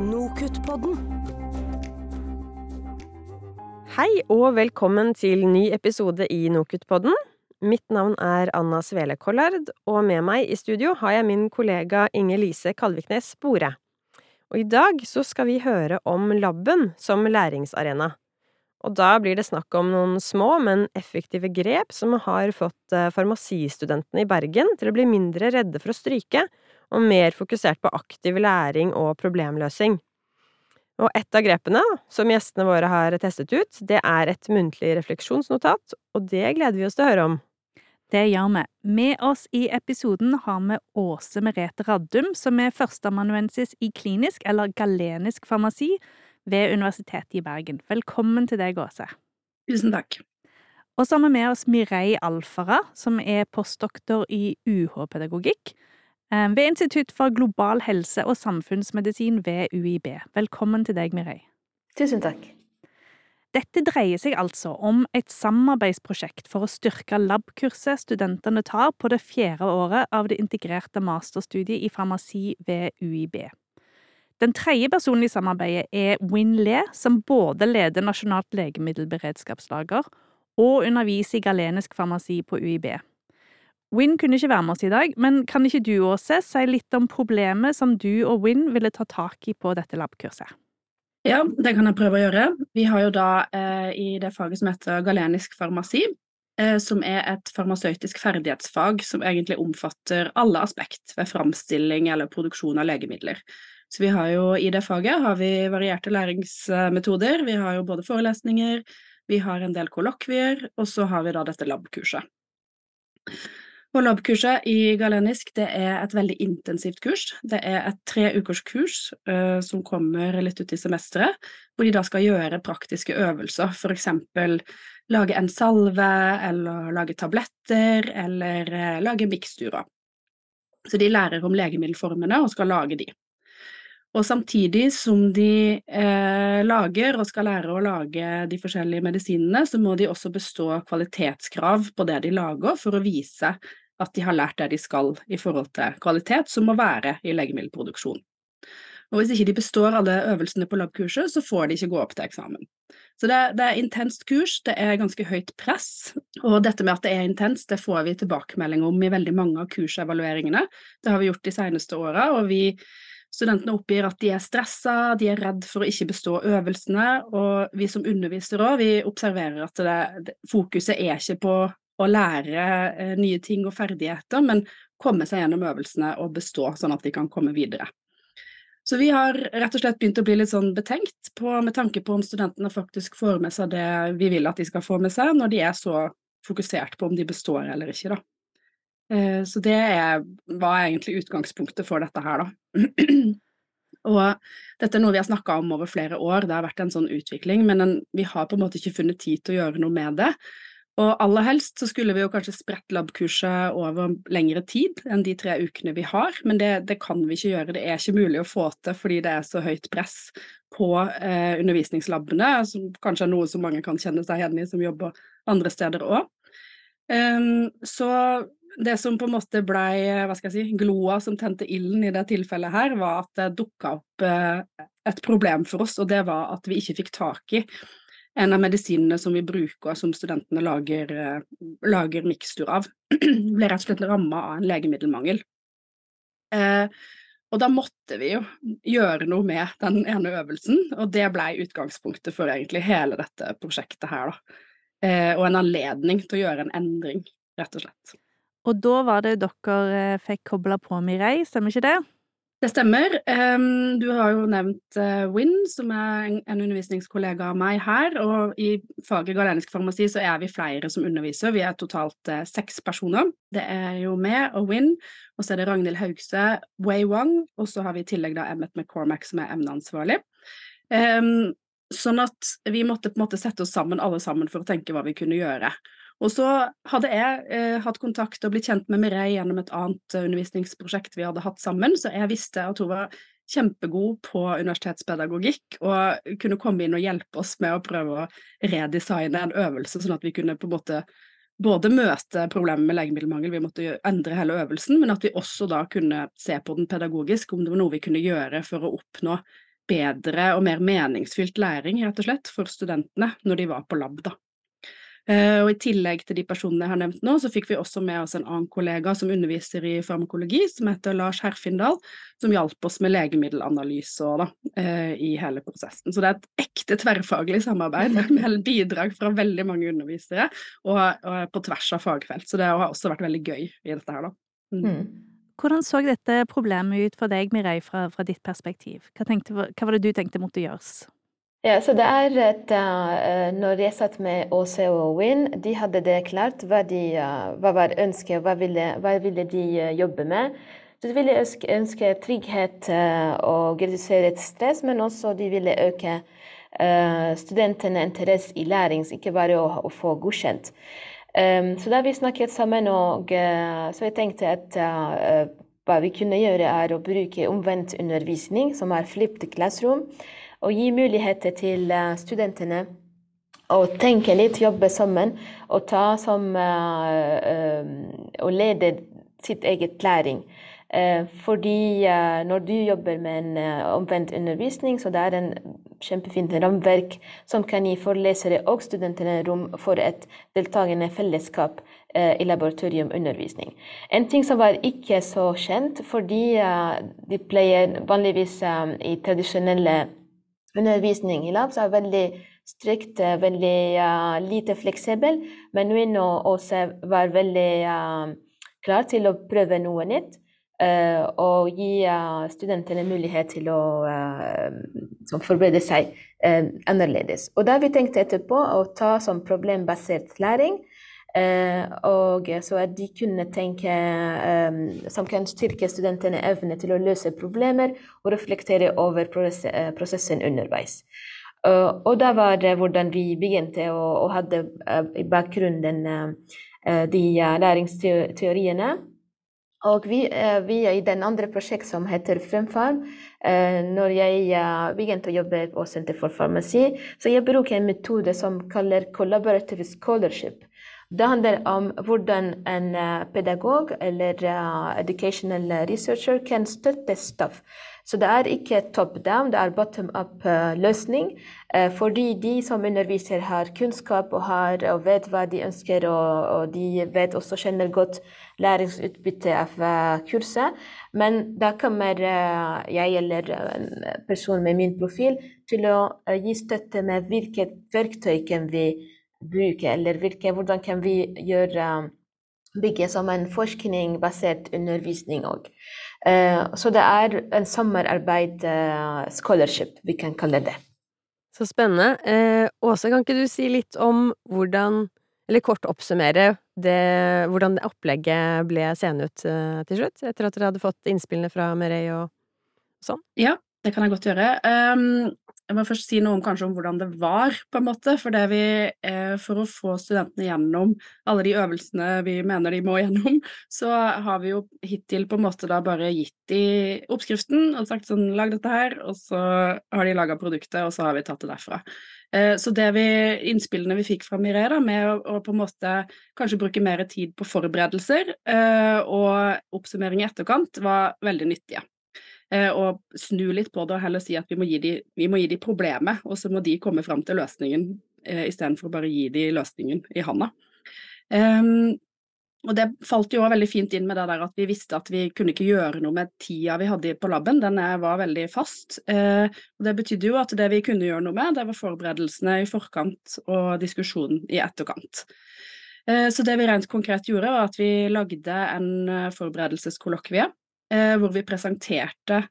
Nokutt-podden. Hei og velkommen til ny episode i Nokutt-podden. Mitt navn er Anna Svele Kollard, og med meg i studio har jeg min kollega Inger Lise Kalviknes Spore. Og i dag så skal vi høre om laben som læringsarena. Og da blir det snakk om noen små, men effektive grep som har fått eh, farmasistudentene i Bergen til å bli mindre redde for å stryke, og mer fokusert på aktiv læring og problemløsing. Og et av grepene som gjestene våre har testet ut, det er et muntlig refleksjonsnotat, og det gleder vi oss til å høre om. Det gjør vi. Med oss i episoden har vi Åse Merete Raddum, som er førsteamanuensis i klinisk eller galenisk farmasi ved Universitetet i Bergen. Velkommen til deg, Åse. Tusen takk. Og så har vi med oss Mirei Alfara, som er postdoktor i UH-pedagogikk ved Institutt for global helse og samfunnsmedisin ved UiB. Velkommen til deg, Mirei. Tusen takk. Dette dreier seg altså om et samarbeidsprosjekt for å styrke lab-kurset studentene tar på det fjerde året av det integrerte masterstudiet i farmasi ved UiB. Den tredje personen i samarbeidet er Win Le, som både leder Nasjonalt legemiddelberedskapslager og underviser i galenisk farmasi på UiB. Win kunne ikke være med oss i dag, men kan ikke du, Åse, si litt om problemet som du og Win ville ta tak i på dette lab-kurset? Ja, det kan jeg prøve å gjøre. Vi har jo da eh, i det faget som heter galenisk farmasi, eh, som er et farmasøytisk ferdighetsfag som egentlig omfatter alle aspekt ved framstilling eller produksjon av legemidler. Så vi har jo i det faget har vi varierte læringsmetoder. Vi har jo både forelesninger, vi har en del kollokvier, og så har vi da dette lab-kurset. Og lab-kurset i galenisk det er et veldig intensivt kurs. Det er et tre ukers kurs uh, som kommer litt ut i semesteret, hvor de da skal gjøre praktiske øvelser, f.eks. lage en salve, eller lage tabletter, eller uh, lage miksturer. Så de lærer om legemiddelformene og skal lage de. Og samtidig som de eh, lager og skal lære å lage de forskjellige medisinene, så må de også bestå kvalitetskrav på det de lager, for å vise at de har lært det de skal i forhold til kvalitet, som må være i legemiddelproduksjon. Og hvis ikke de består alle øvelsene på lab-kurset, så får de ikke gå opp til eksamen. Så det, det er intenst kurs, det er ganske høyt press, og dette med at det er intenst, det får vi tilbakemelding om i veldig mange av kursevalueringene. Det har vi gjort de seneste åra, og vi Studentene oppgir at de er stressa, de er redd for å ikke bestå øvelsene, og vi som undervisere òg, vi observerer at det, fokuset er ikke på å lære eh, nye ting og ferdigheter, men komme seg gjennom øvelsene og bestå, sånn at de kan komme videre. Så vi har rett og slett begynt å bli litt sånn betenkt på, med tanke på om studentene faktisk får med seg det vi vil at de skal få med seg, når de er så fokusert på om de består eller ikke, da. Eh, så det var egentlig utgangspunktet for dette her, da. Og dette er noe vi har snakka om over flere år, det har vært en sånn utvikling, men en, vi har på en måte ikke funnet tid til å gjøre noe med det. Og aller helst så skulle vi jo kanskje spredt lab-kurset over lengre tid enn de tre ukene vi har, men det, det, kan vi ikke gjøre. Det er ikke mulig å få til fordi det er så høyt press på eh, undervisningslabene, som kanskje er noe som mange kan kjenne seg igjen i som jobber andre steder òg. Um, ehm, så det som på en måte blei, hva skal jeg si, gloa som tente ilden i det tilfellet her, var at det dukka opp eh, et problem for oss, og det var at vi ikke fikk tak i en av medisinene som vi bruker, som studentene lager, eh, lager mikstur av, ble rett og slett ramma av en legemiddelmangel. Eh, og da måtte vi jo gjøre noe med den ene øvelsen, og det blei utgangspunktet for egentlig hele dette prosjektet her, da. Eh, og en anledning til å gjøre en endring, rett og slett. Og da var det dere eh, fikk kobla på Mirei, stemmer ikke det? Det stemmer. Du har jo nevnt uh, Win, som er en, undervisningskollega av meg her. Og i faget galenisk farmasi så er vi flere som underviser. Vi er totalt uh, seks personer. Det er jo meg og Win, og så er det Ragnhild Haugse, Wei Wang, og så har vi i tillegg da Emmet McCormack, som er emneansvarlig. Sånn at vi måtte på en måte sette oss sammen alle sammen for å tenke hva vi kunne gjøre. Og så hadde jeg eh, hatt kontakt og blitt kjent med Mireille gjennom et annet uh, undervisningsprosjekt vi hadde hatt sammen, så jeg visste at hun var kjempegod på universitetspedagogikk og kunne komme inn og hjelpe oss med å prøve å redesigne en øvelse, sånn at vi kunne på en måte både møte problemet med legemiddelmangel, vi måtte endre hele øvelsen, men at vi også da kunne se på den pedagogisk, om det var noe vi kunne gjøre for å oppnå bedre og mer meningsfylt læring, rett og slett, for studentene når de var på lab, da. Eh, og I tillegg til de personene jeg har nevnt nå, så fikk vi også med oss en annen kollega som underviser i farmakologi, som heter Lars Herfindal, som hjalp oss med legemiddelanalyse da, eh, i hele prosessen. Så det er et ekte tverrfaglig samarbeid med bidrag fra veldig mange undervisere, og, og, på tvers av fagfelt. Så det har også vært veldig gøy i dette her, da. Mm. Mm. Hvordan så dette problemet ut for deg, Mireille, fra, fra ditt perspektiv? Hva, tenkte, hva var det du tenkte måtte gjøres? Ja, så det er et, uh, Når jeg satt med Åse og Win, de hadde det klart hva, de, uh, hva var ønsket, hva ville, hva ville de uh, jobbe med. Så de ville ønske, ønske trygghet og redusere stress, men også de ville øke studentene interesse i læring, ikke bare å, å få godkjent. Um, så da vi snakket sammen, og, så jeg tenkte at hva vi kunne gjøre, er å bruke omvendt undervisning, som er flipped classroom og gi muligheter til eh, studentene å tenke litt, jobbe sammen og ta som uh, uh, Og lede sitt eget læring. Fordi når du jobber med en omvendt undervisning, så det er en kjempefint rammeverk som kan gi forelesere og studentene rom for et deltakende fellesskap i laboratoriumundervisning. En ting som var ikke så kjent, fordi de pleier vanligvis i tradisjonelle undervisning i labs er veldig strikt, eh, veldig uh, lite fleksibel. Men vi og Åse var veldig uh, klar til å prøve noe nytt. Uh, og gi studentene mulighet til å forberede seg annerledes. Og da vi tenkte etterpå å ta som problembasert læring, Uh, og så at de kunne tenke som kan styrke studentene evne til å løse problemer og reflektere over uh, prosessen underveis. Uh, og da var det hvordan vi begynte og, hadde i bakgrunnen de læringsteoriene. Og vi, vi i den andre prosjekt som heter Fremfarm, når jeg begynte å jobbe på Senter for farmasi, så jeg bruker en metode som kaller collaborative scholarship. Det handler om hvordan en eh, pedagog eller uh, educational researcher kan støtte stoff. Så det er ikke top down, det er bottom up-løsning. Uh, fordi de som underviser, har kunnskap og, har, og vet hva de ønsker, og, og, de vet også kjenner godt læringsutbytte av kurset. Men da kommer jeg eller en person med min profil til å gi støtte med hvilket verktøy kan vi bruke, eller hvilke, hvordan kan vi gjøre bygge som en forskningbasert undervisning òg. Uh, så det er en samarbeid uh, scholarship, vi kan kalle det. Så spennende. Eh, Åse, kan ikke du si litt om hvordan, eller kort oppsummere det, hvordan det opplegget ble seende ut til slutt, etter at dere hadde fått innspillene fra Merey og sånn? Ja, det kan jeg godt gjøre. Um, jeg må først si noe om, kanskje om hvordan det var, på en måte. For, vi, eh, for å få studentene gjennom alle de øvelsene vi mener de må gjennom, så har vi jo hittil på en måte da bare gitt de oppskriften og sagt sånn lag dette her, og så har de laga produktet, og så har vi tatt det derfra. Eh, så det vi, innspillene vi fikk fra Mireille, med å, å, på en måte kanskje bruke mer tid på forberedelser eh, og oppsummering i etterkant, var veldig nyttige. Eh, og snu litt på det og heller si at vi må gi de, må gi de problemet, og så må de komme fram til løsningen eh, istedenfor å bare gi de løsningen i handa. Um, og det falt jo også veldig fint inn med det der at vi visste at vi kunne ikke gjøre noe med tida vi hadde på laben, den var veldig fast. Eh, og det betydde jo at det vi kunne gjøre noe med, det var forberedelsene i forkant og diskusjonen i etterkant. Eh, så det vi rent konkret gjorde, var at vi lagde en eh, forberedelseskollokvie Eh, hvor vi presenterte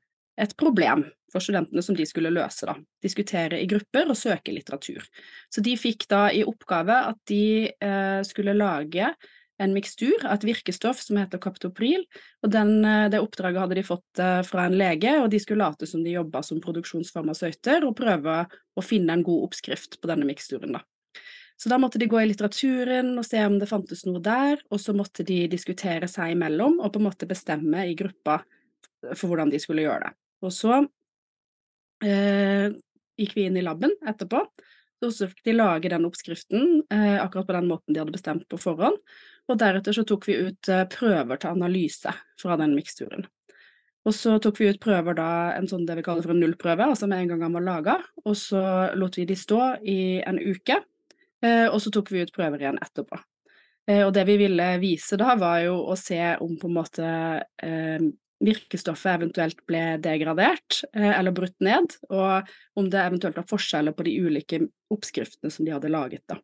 et problem for studentene som de skulle løse. da. Diskutere i grupper og søke litteratur. Så de fikk da i oppgave at de eh, skulle lage en mikstur av et virkestoff som heter kaptopril. og den, eh, Det oppdraget hadde de fått eh, fra en lege, og de skulle late som de jobba som produksjonsfarmasøyter og prøve å finne en god oppskrift på denne miksturen. da. Så da måtte de gå i litteraturen og se om det fantes noe der, og så måtte de diskutere seg imellom og på en måte bestemme i gruppa for hvordan de skulle gjøre det. Og så eh, gikk vi inn i laben etterpå, og så fikk de lage den oppskriften eh, akkurat på den måten de hadde bestemt på forhånd, og deretter så tok vi ut eh, prøver til analyse fra den miksturen. Og så tok vi ut prøver da, en sånn det vi kaller for en nullprøve, altså med en gang han var laga. Og så lot vi de stå i en uke, og så tok vi ut prøver igjen etterpå. Eh, og det vi ville vise da, var jo å se om på en måte eh, virkestoffet eventuelt ble degradert eh, eller brutt ned, og om det eventuelt var forskjeller på de ulike oppskriftene som de hadde laget. da.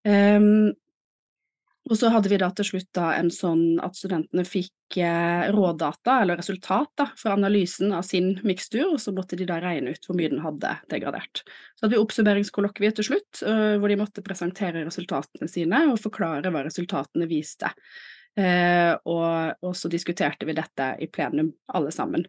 Um, og så hadde vi da til slutt da en sånn at studentene fikk eh, rådata, eller resultat, da, fra analysen av sin mikstur, og så måtte de da regne ut hvor mye den hadde degradert. Så hadde vi oppsummeringskollokvie til slutt, uh, hvor de måtte presentere resultatene sine og forklare hva resultatene viste. Uh, og, og, så diskuterte vi dette i plenum, alle sammen.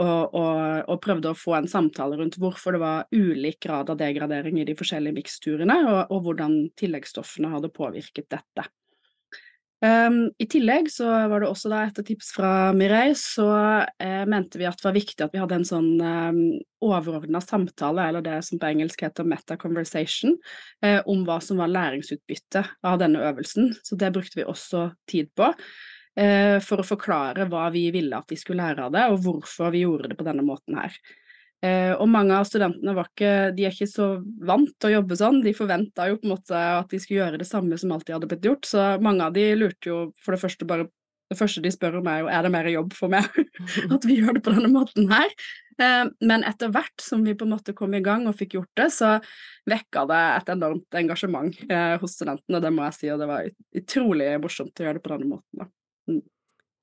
Og, og, og, prøvde å få en samtale rundt hvorfor det var ulik grad av degradering i de forskjellige miksturene, og hvordan tilleggsstoffene hadde påvirket dette. Um, I tillegg så var det også da etter tips fra Mireille, så eh, mente vi at det var viktig at vi hadde en sånn um, overordna samtale, eller det som på engelsk heter meta conversation, eh, om hva som var læringsutbyttet av denne øvelsen. Så det brukte vi også tid på. Eh, for å forklare hva vi ville at de skulle lære av det, og hvorfor vi gjorde det på denne måten her. Eh, og mange av studentene var ikke, de er ikke så vant til å jobbe sånn. De forventa jo på en måte at de skulle gjøre det samme som alltid hadde blitt gjort. Så mange av de lurte jo for det første bare Det første de spør om er jo er det mer jobb for meg at vi gjør det på denne måten her. Eh, men etter hvert som vi på en måte kom i gang og fikk gjort det, så vekka det et enormt engasjement eh, hos studentene, det må jeg si. Og det var utrolig morsomt å gjøre det på denne måten. da.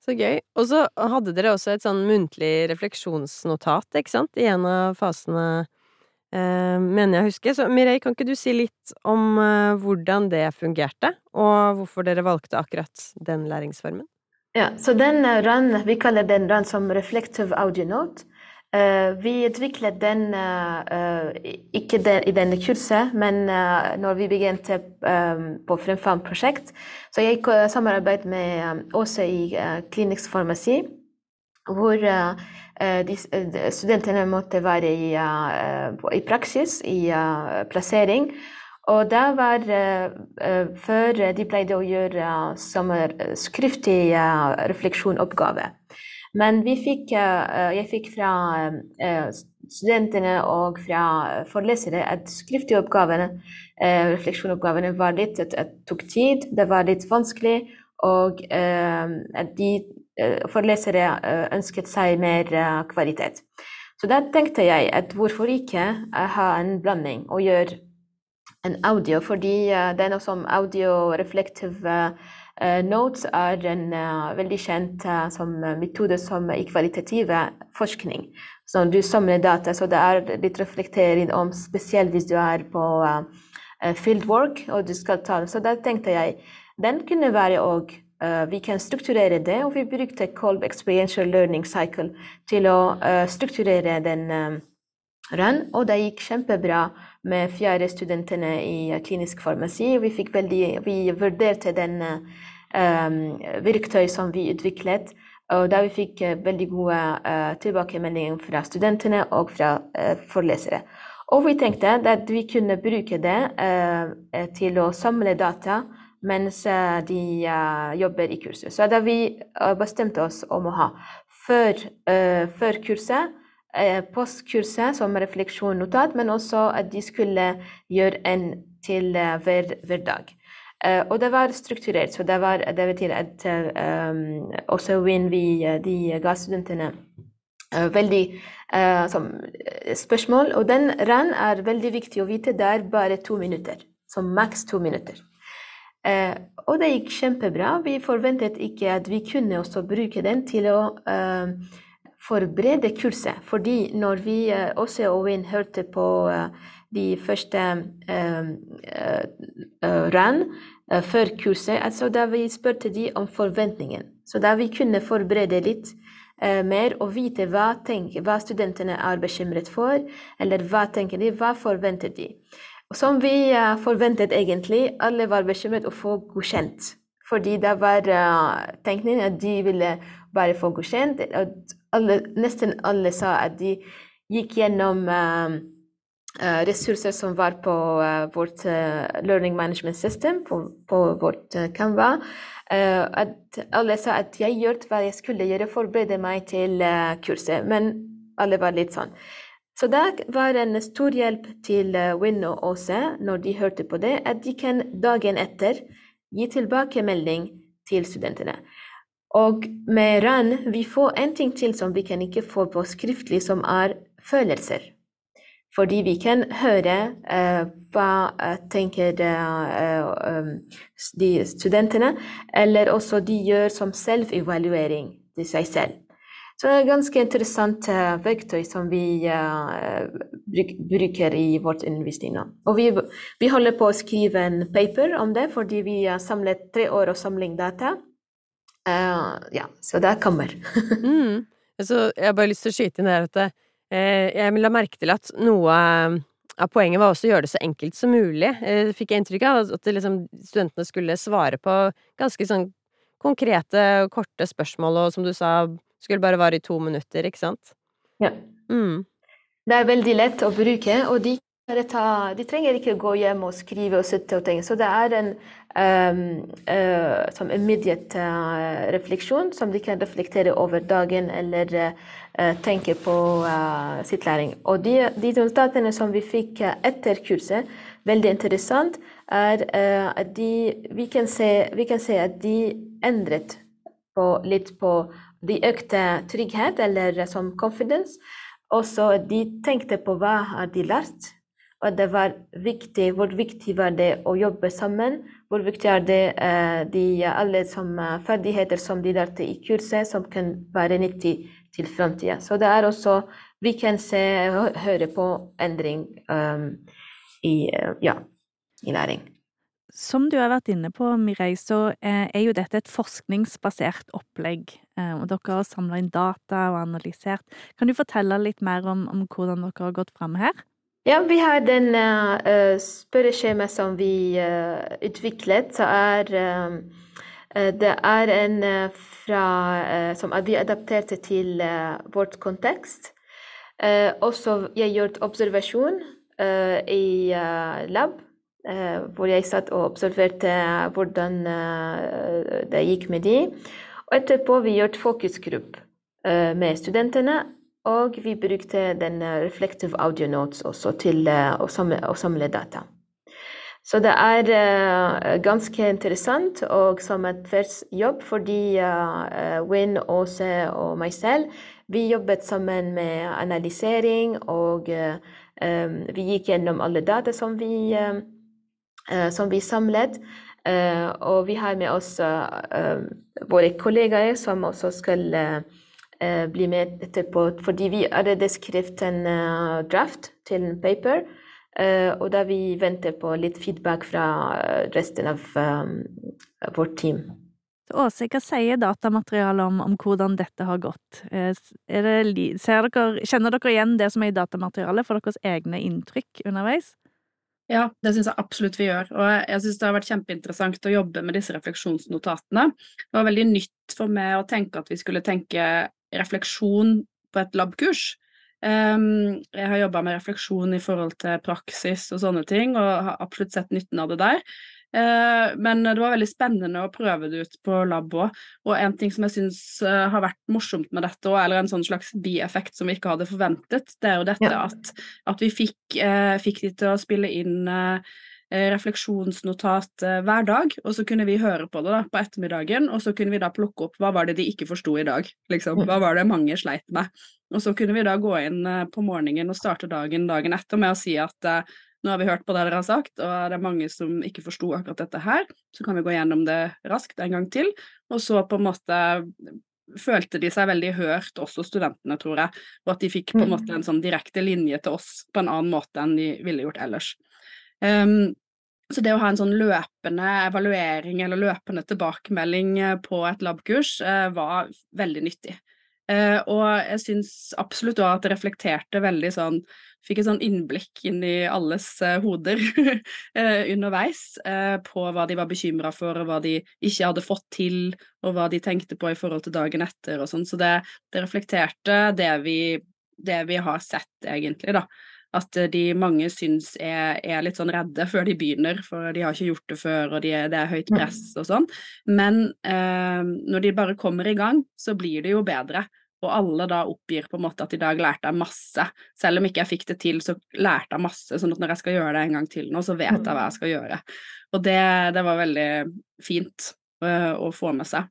Så gøy. Og så hadde dere også et sånn muntlig refleksjonsnotat, ikke sant, i en av fasene, eh, mener jeg å huske. Så Mireille, kan ikke du si litt om eh, hvordan det fungerte, og hvorfor dere valgte akkurat den læringsformen? Ja, så den RAN, vi kaller den RAN som reflective audio note. Uh, vi utviklet den uh, ikke den, i denne kurset, men når vi begynte på Fremfam-prosjekt. Så jeg samarbeidet med Åse i klinisk farmasi, hvor de, studentene måtte være i, i praksis, i plassering. Og det var før de pleide å gjøre som skriftlig refleksjonoppgave. Men vi fikk, eh, jeg fikk fra eh, studentene og fra forelesere at skriftlige oppgavene, eh, refleksjonoppgavene litt, det tok tid, det var litt vanskelig, og at de forelesere ønsket seg mer kvalitet. Så da tenkte jeg at hvorfor ikke ha en blanding og gjøre en audio, fordi det er noe som audio-reflektive Eh, Notes er en uh, veldig kjent uh, som metode som i kvalitativ forskning. Så du samler data, så det er litt reflektering om spesielt hvis du er på uh, fieldwork og du skal ta Så da tenkte jeg den kunne være òg vi kan strukturere det, og vi brukte Colb Experiential Learning Cycle til å strukturere den run, og det gikk kjempebra med fjerde studentene i klinisk farmasi. Vi, vi vurderte den um, verktøy som vi utviklet. Og da vi fikk uh, veldig gode uh, tilbakemeldinger fra studentene og fra uh, forelesere. Og vi tenkte at vi kunne bruke det til å samle data mens de jobber i kurset. Så da vi bestemte oss om å ha før, før kurset, postkurset som refleksjonsnotat, men også at de skulle gjøre en til hver, hver dag. Uh, og det var strukturert, så det, var, det betyr at um, også when vi de ga studentene uh, veldig uh, som spørsmål. Og den RAN er veldig viktig å vite. Det er bare to minutter. Som maks to minutter. og det gikk kjempebra. Vi forventet ikke at vi kunne også bruke den til å forberede kurset. Fordi når vi også og Win hørte på de første RAN uh, før kurset, altså da vi spurte de om forventningen. Så da vi kunne forberede litt mer og vite hva, tenker, hva studentene er bekymret for, eller hva tenker de, hva forventer de. Som vi forventet egentlig, alle var bekymret å få godkjent. Fordi det var tenkningen at de ville bare få godkjent. alle, Nesten alle sa at de gikk gjennom uh, ressurser som var på uh, vårt uh, learning management system, på, på vårt Canva. At alle sa at jeg gjorde hva jeg skulle gjøre, forberede meg til kurset. Men alle var litt sånn. Så det var en stor hjelp til Win og Åse når de hørte på det, at de kan dagen etter gi tilbakemelding til studentene. Og med RAN vi får en ting til som vi kan ikke få på skriftlig, som er følelser. Fordi vi kan høre uh, hva eh, tenker eh, um, de studentene, eller også de gjør som selvevaluering til seg selv. Så det er et ganske interessant uh, verktøy som vi uh, bruk, bruker i vårt undervisning nå. Og vi, vi holder på å skrive en paper om det, fordi vi har samlet tre år og samling data. Eh, ja, så det kommer. Mm. altså, jeg har bare lyst til å skyte inn her at uh, jeg la merke til at noe av poenget var også å gjøre det så enkelt som mulig. uh, fikk jeg inntrykk av at det liksom, studentene skulle svare på ganske sånn konkrete og korte spørsmål, og som du sa, skulle bare vare i to minutter, ikke sant? Ja. Mm. Det er veldig lett å bruke, og de, ta, de trenger ikke gå hjem og skrive og sitte og tenke. Så det er en um, uh, som immediate uh, refleksjon som de kan reflektere over dagen eller uh, tenke på uh, sitt læring. Og de, de resultatene som vi fikk etter kurset, veldig interessant, er at de, vi, kan se, vi kan se at de endret på, litt på de økte trygghet, eller som confidence. Også de tenkte på hva har de lært, og det var viktig, hvor viktig var det å jobbe sammen. Hvor viktig er det eh, de alle som eh, ferdigheter som de lærte i kurset, som kan være nyttig til framtida. Så det er også Vi kan se høre på endring um, i, eh, ja, i læring. Som du har vært inne på, Mireille, så er jo dette et forskningsbasert opplegg. Og dere har samla inn data og analysert. Kan du fortelle litt mer om, om hvordan dere har gått fram her? Ja, vi har den uh, spørreskjema som vi uh, utviklet. Så er, uh, det er en fra, som vi adapterte til vårt kontekst. også jeg gjort observasjon i lab, hvor jeg satt og observerte hvordan det gikk med de. Og etterpå vi gjort fokusgruppe med studentene og vi brukte den reflective audio notes også til å samle, å samle data. Så det er uh, ganske interessant og som et felles jobb, fordi uh, Win, Åse og meg selv vi jobbet sammen med analysering, og uh, um, vi gikk gjennom alle data som vi, som vi samlet. og vi har med oss våre kollegaer som også skal uh, bli med etterpå. Fordi vi allerede skrevet en uh, draft til en paper, uh, og da vi venter på litt feedback fra resten av um, vårt team. Åse, hva sier datamaterialet om, om hvordan dette har gått? Det, dere, kjenner dere igjen det som er i datamaterialet, for deres egne inntrykk underveis? Ja, det syns jeg absolutt vi gjør. Og jeg syns det har vært kjempeinteressant å jobbe med disse refleksjonsnotatene. Det var veldig nytt for meg å tenke at vi skulle tenke refleksjon på et labkurs. Um, jeg har jobba med refleksjon i forhold til praksis og sånne ting, og har absolutt sett nytten av det der. Uh, men det var veldig spennende å prøve det ut på lab òg. Og en ting som jeg syns uh, har vært morsomt med dette òg, eller en sånn slags bieffekt som vi ikke hadde forventet, det er jo dette ja. at, at, vi fikk, uh, fikk de til å spille inn refleksjonsnotat hver dag, og så kunne vi høre på det da, på ettermiddagen, og så kunne vi da plukke opp hva var det de ikke forsto i dag, liksom, hva var det mange sleit med. Og så kunne vi da gå inn på morgenen og starte dagen dagen etter med å si at nå har vi hørt på det dere har sagt, og det er mange som ikke forsto akkurat dette her. Så kan vi gå gjennom det raskt en gang til. Og så på en måte følte de seg veldig hørt, også studentene, tror jeg. Og at de fikk på en måte en sånn direkte linje til oss på en annen måte enn de ville gjort ellers. Um, så det å ha en sånn løpende evaluering eller løpende tilbakemelding eh, på et labkurs uh, var veldig nyttig. Uh, og jeg syns absolutt òg at det reflekterte veldig sånn Fikk et sånn innblikk inn i alles uh, hoder uh, underveis på hva de var bekymra for, og hva de ikke hadde fått til, og hva de tenkte på i forhold til dagen etter og sånn. Så det, det reflekterte det vi, det vi, har sett, egentlig, da. At de mange syns er, er, litt sånn redde før de begynner, for de har ikke gjort det før, og de er, det er høyt press og sånn. Men eh, når de bare kommer i gang, så blir det jo bedre. Og alle da oppgir på en måte at i dag lærte jeg masse. Selv om ikke jeg fikk det til, så lærte jeg masse. sånn at når jeg skal gjøre det en gang til nå, så vet jeg hva jeg skal gjøre. Og det, det var veldig fint uh, å få med seg.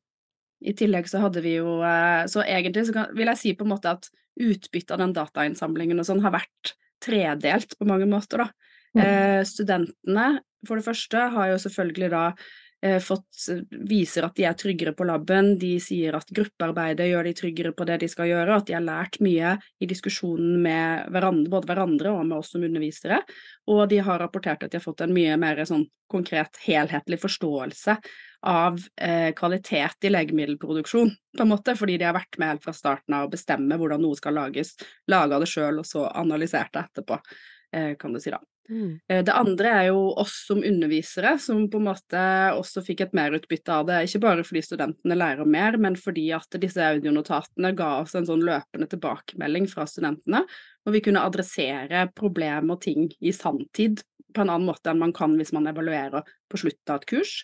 I tillegg så hadde vi jo uh, Så egentlig så kan, vil jeg si på en måte at utbyttet av den datainnsamlingen og sånn har vært tredelt på mange måter, da. Mm. Eh, studentene, for det første, har jo selvfølgelig da fått, eh, viser at de er tryggere på laben. De sier at gruppearbeidet gjør de tryggere på det de skal gjøre, at de har lært mye i diskusjonen med hverandre, både hverandre og med oss som undervisere. Og de har rapportert at de har fått en mye mer sånn konkret, helhetlig forståelse av eh, kvalitet i legemiddelproduksjon, på en måte, fordi de har vært med helt fra starten av å bestemme hvordan noe skal lages, laga det sjøl og så analysert det etterpå, eh, kan du si da. Mm. Eh, det andre er jo oss som undervisere, som på en måte også fikk et merutbytte av det. Ikke bare fordi studentene lærer mer, men fordi at disse audionotatene ga oss en sånn løpende tilbakemelding fra studentene, og vi kunne adressere problemer og ting i sanntid på en annen måte enn man kan hvis man evaluerer på slutten av et kurs.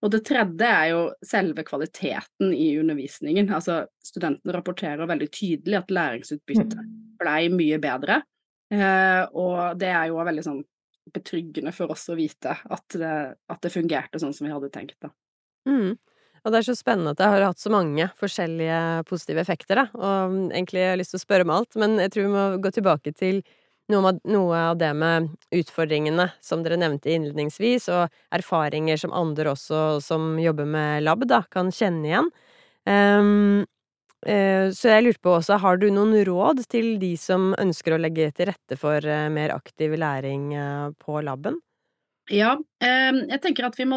Og det tredje er jo selve kvaliteten i undervisningen. Altså studentene rapporterer veldig tydelig at læringsutbyttet mm. blei mye bedre. Eh, og det er jo veldig sånn betryggende for oss å vite at det, at det fungerte sånn som vi hadde tenkt, da. Mm. Og det er så spennende at det har hatt så mange forskjellige positive effekter, da. Og egentlig har jeg lyst til å spørre om alt, men jeg tror vi må gå tilbake til noe noe av det med utfordringene som dere nevnte innledningsvis, og erfaringer som andre også som jobber med lab, da, kan kjenne igjen. Um, så jeg lurte på også, har du noen råd til de som ønsker å legge til rette for eh, mer aktiv læring eh, på laben? Ja, jeg tenker at vi må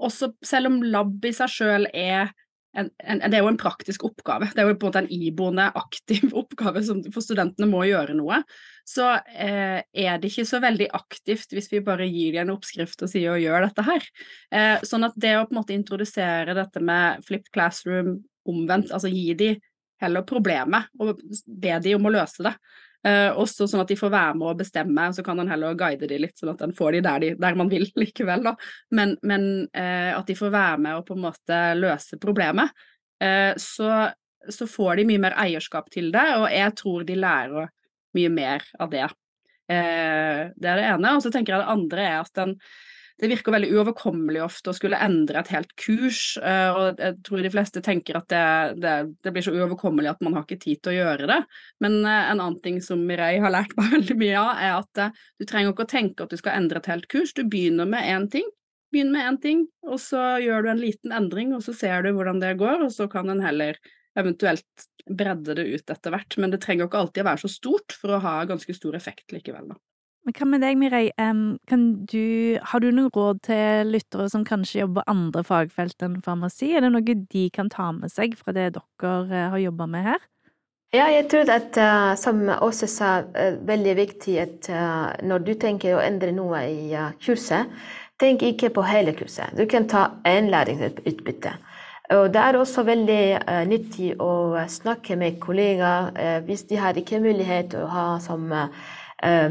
også, selv om lab i seg sjøl er en, en, det er jo en praktisk oppgave. Det er jo på en måte en iboende aktiv oppgave som for studentene må gjøre noe. Så eh, er det ikke så veldig aktivt hvis vi bare gir dem en oppskrift og sier å gjøre dette her. Eh, sånn at det å på en måte introdusere dette med flipped classroom omvendt, altså gi de heller problemet og be de om å løse det. Eh, også sånn at de får være med å bestemme, så kan han heller guide de litt, sånn at en får de der, de, der man vil likevel, da. Men, men eh, at de får være med og på en måte løse problemet. Eh, så, så, får de mye mer eierskap til det, og jeg tror de lærer mye mer av det. det er det ene. Og så tenker jeg det andre er at den det virker veldig uoverkommelig ofte å skulle endre et helt kurs. Eh, og jeg tror de fleste tenker at det, det, det, blir så uoverkommelig at man har ikke tid til å gjøre det. Men eh, en annen ting som Mireille har lært meg veldig mye av, er at eh, du trenger ikke å tenke at du skal endre et helt kurs. Du begynner med én ting. Begynn med én ting, og så gjør du en liten endring, og så ser du hvordan det går, og så kan en heller eventuelt bredde det ut etter hvert. Men det trenger ikke alltid å være så stort for å ha ganske stor effekt likevel, da. Men hva med deg, Mireille? Du, har du noen råd til lyttere som kanskje jobber andre fagfelt enn farmasi? Er det noe de kan ta med seg fra det dere eh, har jobba med her? Ja, jeg tror at uh, som Åse sa, uh, veldig viktig at uh, når du tenker å endre noe i kurset, tenk ikke på hele kurset. Du kan ta én læringsutbytte. Og det er også veldig nyttig å snakke med kollegaer hvis de har ikke mulighet til å ha som Eh,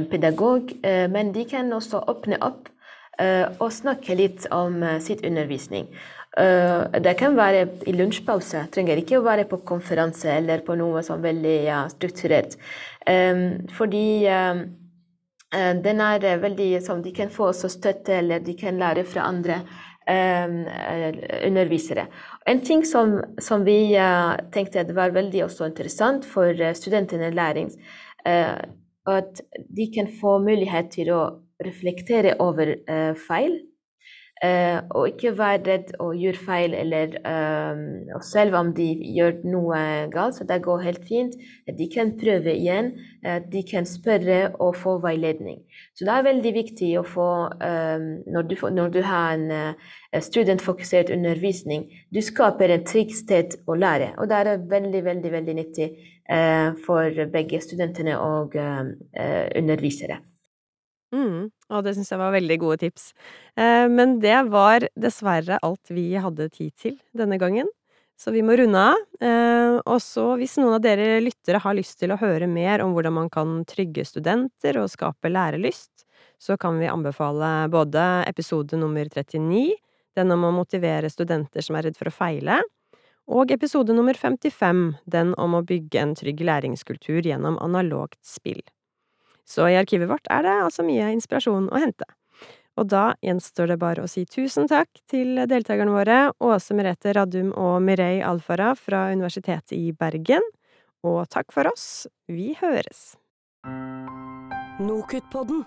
pedagog, eh, men de kan også åpne opp eh, og snakke litt om sitt undervisning. Det kan være i lunsjpause, trenger ikke å være på konferanse eller på noe som er veldig ja, strukturert. Fordi den er veldig som De kan få også støtte, eller de kan lære fra andre undervisere. En ting som, som vi tenkte var veldig interessant for studentene læring, at de kan få mulighet til å reflektere over uh, feil. Uh, og ikke være redd og gjøre feil, eller uh, selv om de gjør noe galt, så det går helt fint. De kan prøve igjen. de kan spørre og få veiledning. Så det er veldig viktig å få når, du, når, du, har en studentfokusert undervisning, du skaper et trygt sted å lære. Og det er veldig, veldig, veldig nyttig for begge studentene og eh, undervisere. Mm, og det syns jeg var veldig gode tips. Eh, men det var dessverre alt vi hadde tid til denne gangen. Så vi må runde av. Eh, og så, hvis noen av dere lyttere har lyst til å høre mer om hvordan man kan trygge studenter og skape lærelyst, så kan vi anbefale både episode nummer 39, den om å motivere studenter som er redd for å feile, og episode nummer 55, den om å bygge en trygg læringskultur gjennom analogt spill. Så i arkivet vårt er det altså mye inspirasjon å hente. Og da gjenstår det bare å si tusen takk til deltakerne våre, Åse Merete Radum og Mireille Alfara fra Universitetet i Bergen. Og takk for oss. Vi høres. Nokutpodden.